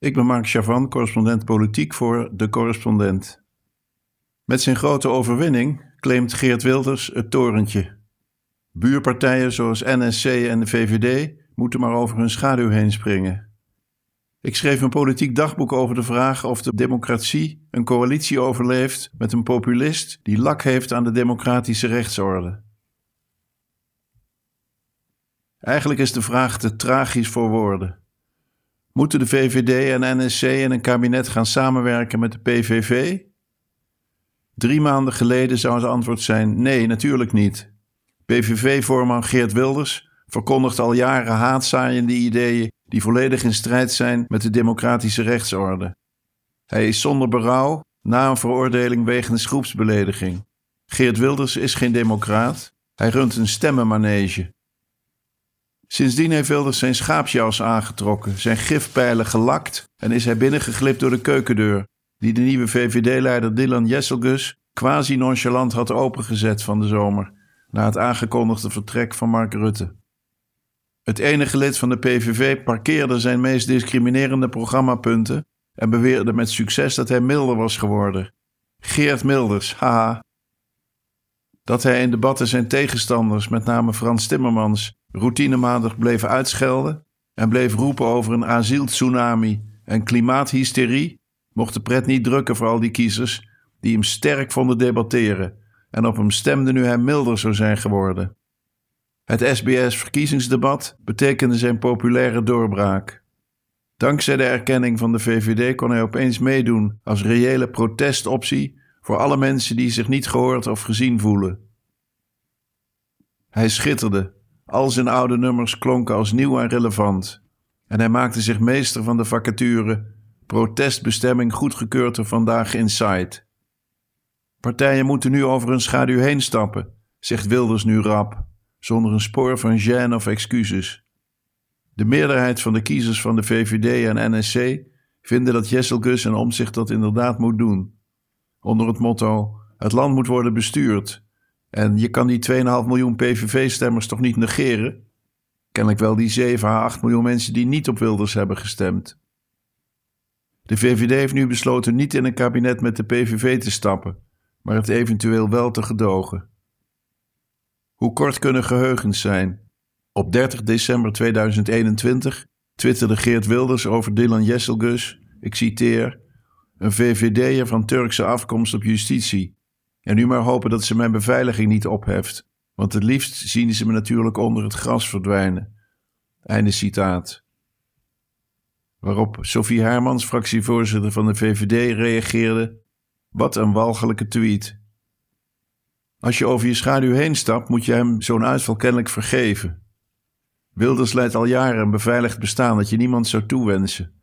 Ik ben Mark Chavan, correspondent politiek voor De Correspondent. Met zijn grote overwinning claimt Geert Wilders het torentje. Buurpartijen zoals NSC en de VVD moeten maar over hun schaduw heen springen. Ik schreef een politiek dagboek over de vraag of de democratie een coalitie overleeft met een populist die lak heeft aan de democratische rechtsorde. Eigenlijk is de vraag te tragisch voor woorden. Moeten de VVD en NSC in een kabinet gaan samenwerken met de PVV? Drie maanden geleden zou het antwoord zijn: nee, natuurlijk niet. PVV-voorman Geert Wilders verkondigt al jaren haatzaaiende ideeën die volledig in strijd zijn met de democratische rechtsorde. Hij is zonder berouw na een veroordeling wegens groepsbelediging. Geert Wilders is geen democraat, hij runt een stemmenmanege. Sindsdien heeft Wilders zijn schaapsjas aangetrokken, zijn gifpijlen gelakt en is hij binnengeglipt door de keukendeur, die de nieuwe VVD-leider Dylan Jesselgus quasi nonchalant had opengezet van de zomer, na het aangekondigde vertrek van Mark Rutte. Het enige lid van de PVV parkeerde zijn meest discriminerende programmapunten en beweerde met succes dat hij milder was geworden. Geert Milders, haha. Dat hij in debatten zijn tegenstanders, met name Frans Timmermans, routinematig bleef uitschelden en bleef roepen over een asieltsunami en klimaathysterie, mocht de pret niet drukken voor al die kiezers die hem sterk vonden debatteren en op hem stemden nu hij milder zou zijn geworden. Het SBS-verkiezingsdebat betekende zijn populaire doorbraak. Dankzij de erkenning van de VVD kon hij opeens meedoen als reële protestoptie voor alle mensen die zich niet gehoord of gezien voelen. Hij schitterde, al zijn oude nummers klonken als nieuw en relevant, en hij maakte zich meester van de vacature protestbestemming goedgekeurd er vandaag Inside. Partijen moeten nu over hun schaduw heen stappen, zegt Wilders nu rap zonder een spoor van gêne of excuses. De meerderheid van de kiezers van de VVD en NSC vinden dat Jesselgus en Omzicht dat inderdaad moet doen. Onder het motto: het land moet worden bestuurd. En je kan die 2,5 miljoen PVV-stemmers toch niet negeren? Kennelijk wel die 7 à 8 miljoen mensen die niet op Wilders hebben gestemd. De VVD heeft nu besloten niet in een kabinet met de PVV te stappen, maar het eventueel wel te gedogen. Hoe kort kunnen geheugens zijn? Op 30 december 2021 twitterde Geert Wilders over Dylan Jesselgus, ik citeer, een VVD'er van Turkse afkomst op justitie. En nu maar hopen dat ze mijn beveiliging niet opheft, want het liefst zien ze me natuurlijk onder het gras verdwijnen. Einde citaat. Waarop Sophie Hermans, fractievoorzitter van de VVD, reageerde: Wat een walgelijke tweet. Als je over je schaduw heen stapt, moet je hem zo'n uitval kennelijk vergeven. Wilders leidt al jaren een beveiligd bestaan dat je niemand zou toewensen.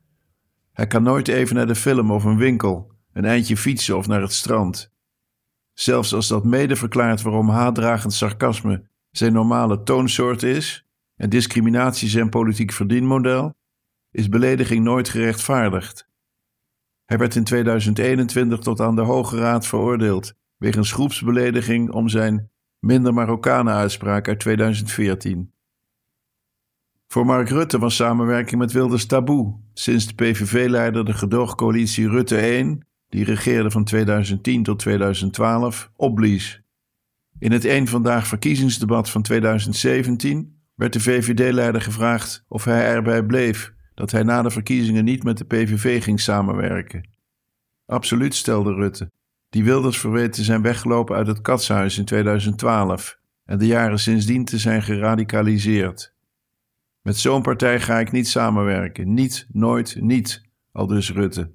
Hij kan nooit even naar de film of een winkel, een eindje fietsen of naar het strand. Zelfs als dat mede verklaart waarom haatdragend sarcasme zijn normale toonsoort is en discriminatie zijn politiek verdienmodel, is belediging nooit gerechtvaardigd. Hij werd in 2021 tot aan de Hoge Raad veroordeeld wegens groepsbelediging om zijn minder Marokkanen uitspraak uit 2014. Voor Mark Rutte was samenwerking met Wilders taboe sinds de PVV-leider de gedoogcoalitie Rutte 1, die regeerde van 2010 tot 2012, opblies. In het één vandaag verkiezingsdebat van 2017 werd de VVD-leider gevraagd of hij erbij bleef dat hij na de verkiezingen niet met de PVV ging samenwerken. Absoluut, stelde Rutte die Wilders verweten te zijn weggelopen uit het katshuis in 2012 en de jaren sindsdien te zijn geradicaliseerd. Met zo'n partij ga ik niet samenwerken, niet, nooit, niet, aldus Rutte.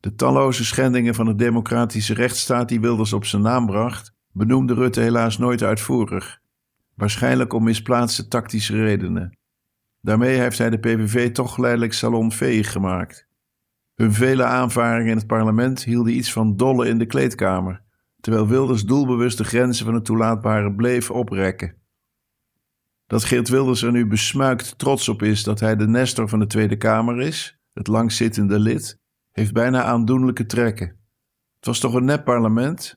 De talloze schendingen van de democratische rechtsstaat die Wilders op zijn naam bracht, benoemde Rutte helaas nooit uitvoerig, waarschijnlijk om misplaatste tactische redenen. Daarmee heeft hij de PVV toch geleidelijk salonveeg gemaakt. Hun vele aanvaringen in het parlement hielden iets van dolle in de kleedkamer, terwijl Wilders doelbewust de grenzen van het toelaatbare bleef oprekken. Dat Geert Wilders er nu besmuikt trots op is dat hij de nestor van de Tweede Kamer is, het langzittende lid, heeft bijna aandoenlijke trekken. Het was toch een nep parlement?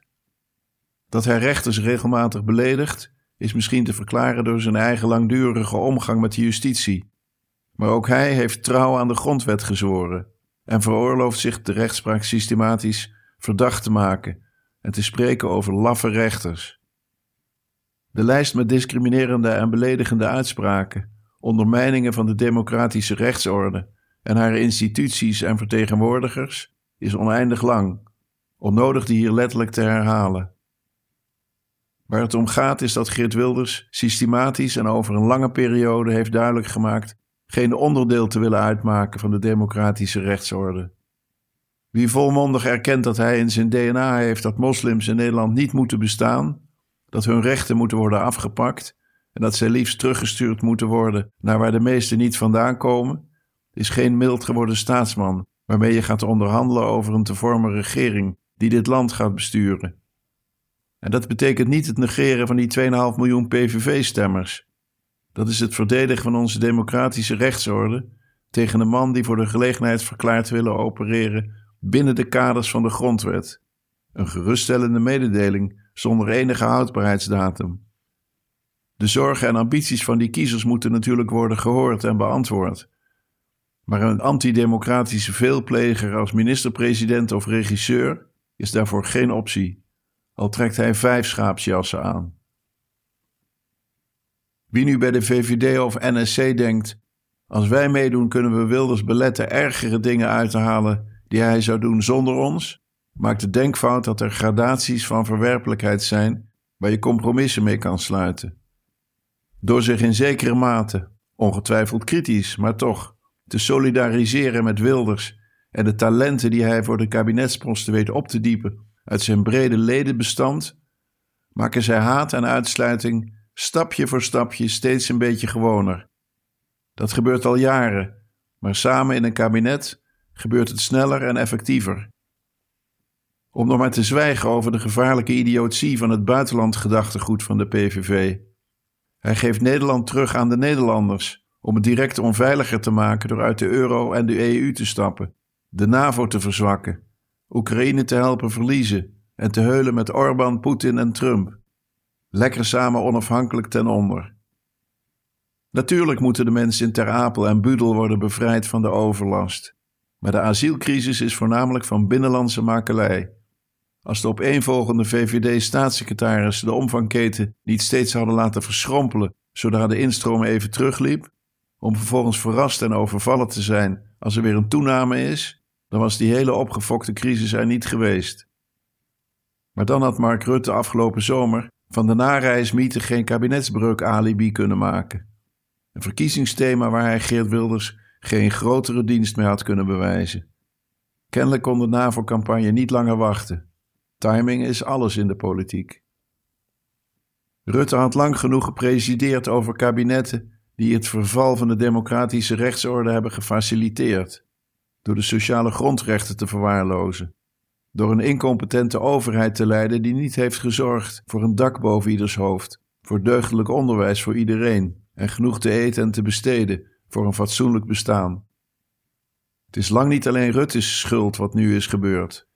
Dat hij rechters regelmatig beledigt, is misschien te verklaren door zijn eigen langdurige omgang met de justitie. Maar ook hij heeft trouw aan de grondwet gezworen en veroorlooft zich de rechtspraak systematisch verdacht te maken en te spreken over laffe rechters. De lijst met discriminerende en beledigende uitspraken, ondermijningen van de democratische rechtsorde en haar instituties en vertegenwoordigers is oneindig lang, onnodig die hier letterlijk te herhalen. Waar het om gaat is dat Geert Wilders systematisch en over een lange periode heeft duidelijk gemaakt geen onderdeel te willen uitmaken van de democratische rechtsorde. Wie volmondig erkent dat hij in zijn DNA heeft dat moslims in Nederland niet moeten bestaan, dat hun rechten moeten worden afgepakt en dat zij liefst teruggestuurd moeten worden naar waar de meesten niet vandaan komen, is geen mild geworden staatsman waarmee je gaat onderhandelen over een te vormen regering die dit land gaat besturen. En dat betekent niet het negeren van die 2,5 miljoen PVV-stemmers. Dat is het verdedigen van onze democratische rechtsorde tegen een man die voor de gelegenheid verklaart willen opereren binnen de kaders van de grondwet. Een geruststellende mededeling zonder enige houdbaarheidsdatum. De zorgen en ambities van die kiezers moeten natuurlijk worden gehoord en beantwoord. Maar een antidemocratische veelpleger als minister-president of regisseur is daarvoor geen optie, al trekt hij vijf schaapsjassen aan. Wie nu bij de VVD of NSC denkt: als wij meedoen, kunnen we Wilders beletten ergere dingen uit te halen die hij zou doen zonder ons, maakt de denkfout dat er gradaties van verwerpelijkheid zijn waar je compromissen mee kan sluiten. Door zich in zekere mate, ongetwijfeld kritisch, maar toch, te solidariseren met Wilders en de talenten die hij voor de kabinetsposten weet op te diepen uit zijn brede ledenbestand, maken zij haat en uitsluiting stapje voor stapje steeds een beetje gewoner. Dat gebeurt al jaren, maar samen in een kabinet gebeurt het sneller en effectiever. Om nog maar te zwijgen over de gevaarlijke idiotie van het buitenlandgedachtegoed van de PVV. Hij geeft Nederland terug aan de Nederlanders om het direct onveiliger te maken door uit de euro en de EU te stappen, de NAVO te verzwakken, Oekraïne te helpen verliezen en te heulen met Orbán, Poetin en Trump. Lekker samen onafhankelijk ten onder. Natuurlijk moeten de mensen in Ter Apel en Budel worden bevrijd van de overlast. Maar de asielcrisis is voornamelijk van binnenlandse makelij. Als de opeenvolgende VVD-staatssecretarissen de omvangketen niet steeds hadden laten verschrompelen zodra de instroom even terugliep, om vervolgens verrast en overvallen te zijn als er weer een toename is, dan was die hele opgefokte crisis er niet geweest. Maar dan had Mark Rutte afgelopen zomer van de nareismythe geen kabinetsbreuk alibi kunnen maken. Een verkiezingsthema waar hij Geert Wilders geen grotere dienst mee had kunnen bewijzen. Kennelijk kon de NAVO-campagne niet langer wachten. Timing is alles in de politiek. Rutte had lang genoeg gepresideerd over kabinetten die het verval van de democratische rechtsorde hebben gefaciliteerd, door de sociale grondrechten te verwaarlozen, door een incompetente overheid te leiden die niet heeft gezorgd voor een dak boven ieders hoofd, voor deugdelijk onderwijs voor iedereen en genoeg te eten en te besteden voor een fatsoenlijk bestaan. Het is lang niet alleen Rutte's schuld wat nu is gebeurd.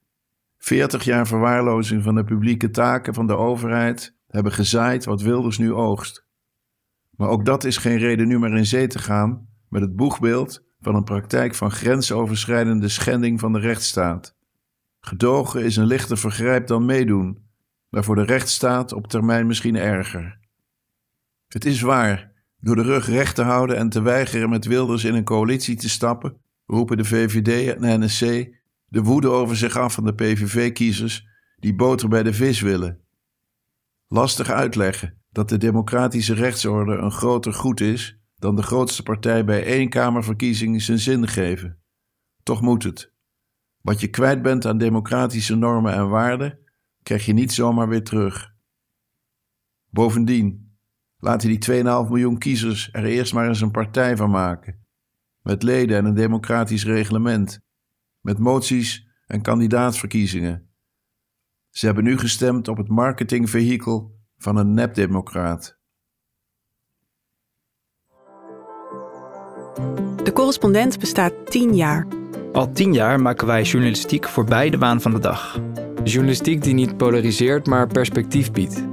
Veertig jaar verwaarlozing van de publieke taken van de overheid hebben gezaaid wat Wilders nu oogst. Maar ook dat is geen reden nu maar in zee te gaan met het boegbeeld van een praktijk van grensoverschrijdende schending van de rechtsstaat. Gedogen is een lichter vergrijp dan meedoen, maar voor de rechtsstaat op termijn misschien erger. Het is waar door de rug recht te houden en te weigeren met Wilders in een coalitie te stappen, roepen de VVD en NSC de woede over zich af van de PVV-kiezers die boter bij de vis willen. Lastig uitleggen dat de democratische rechtsorde een groter goed is dan de grootste partij bij één Kamerverkiezing zijn zin geven. Toch moet het. Wat je kwijt bent aan democratische normen en waarden, krijg je niet zomaar weer terug. Bovendien, Laten die 2,5 miljoen kiezers er eerst maar eens een partij van maken. Met leden en een democratisch reglement. Met moties en kandidaatsverkiezingen. Ze hebben nu gestemd op het marketingvehikel van een nepdemocraat. De correspondent bestaat 10 jaar. Al 10 jaar maken wij journalistiek voorbij de waan van de dag. Journalistiek die niet polariseert, maar perspectief biedt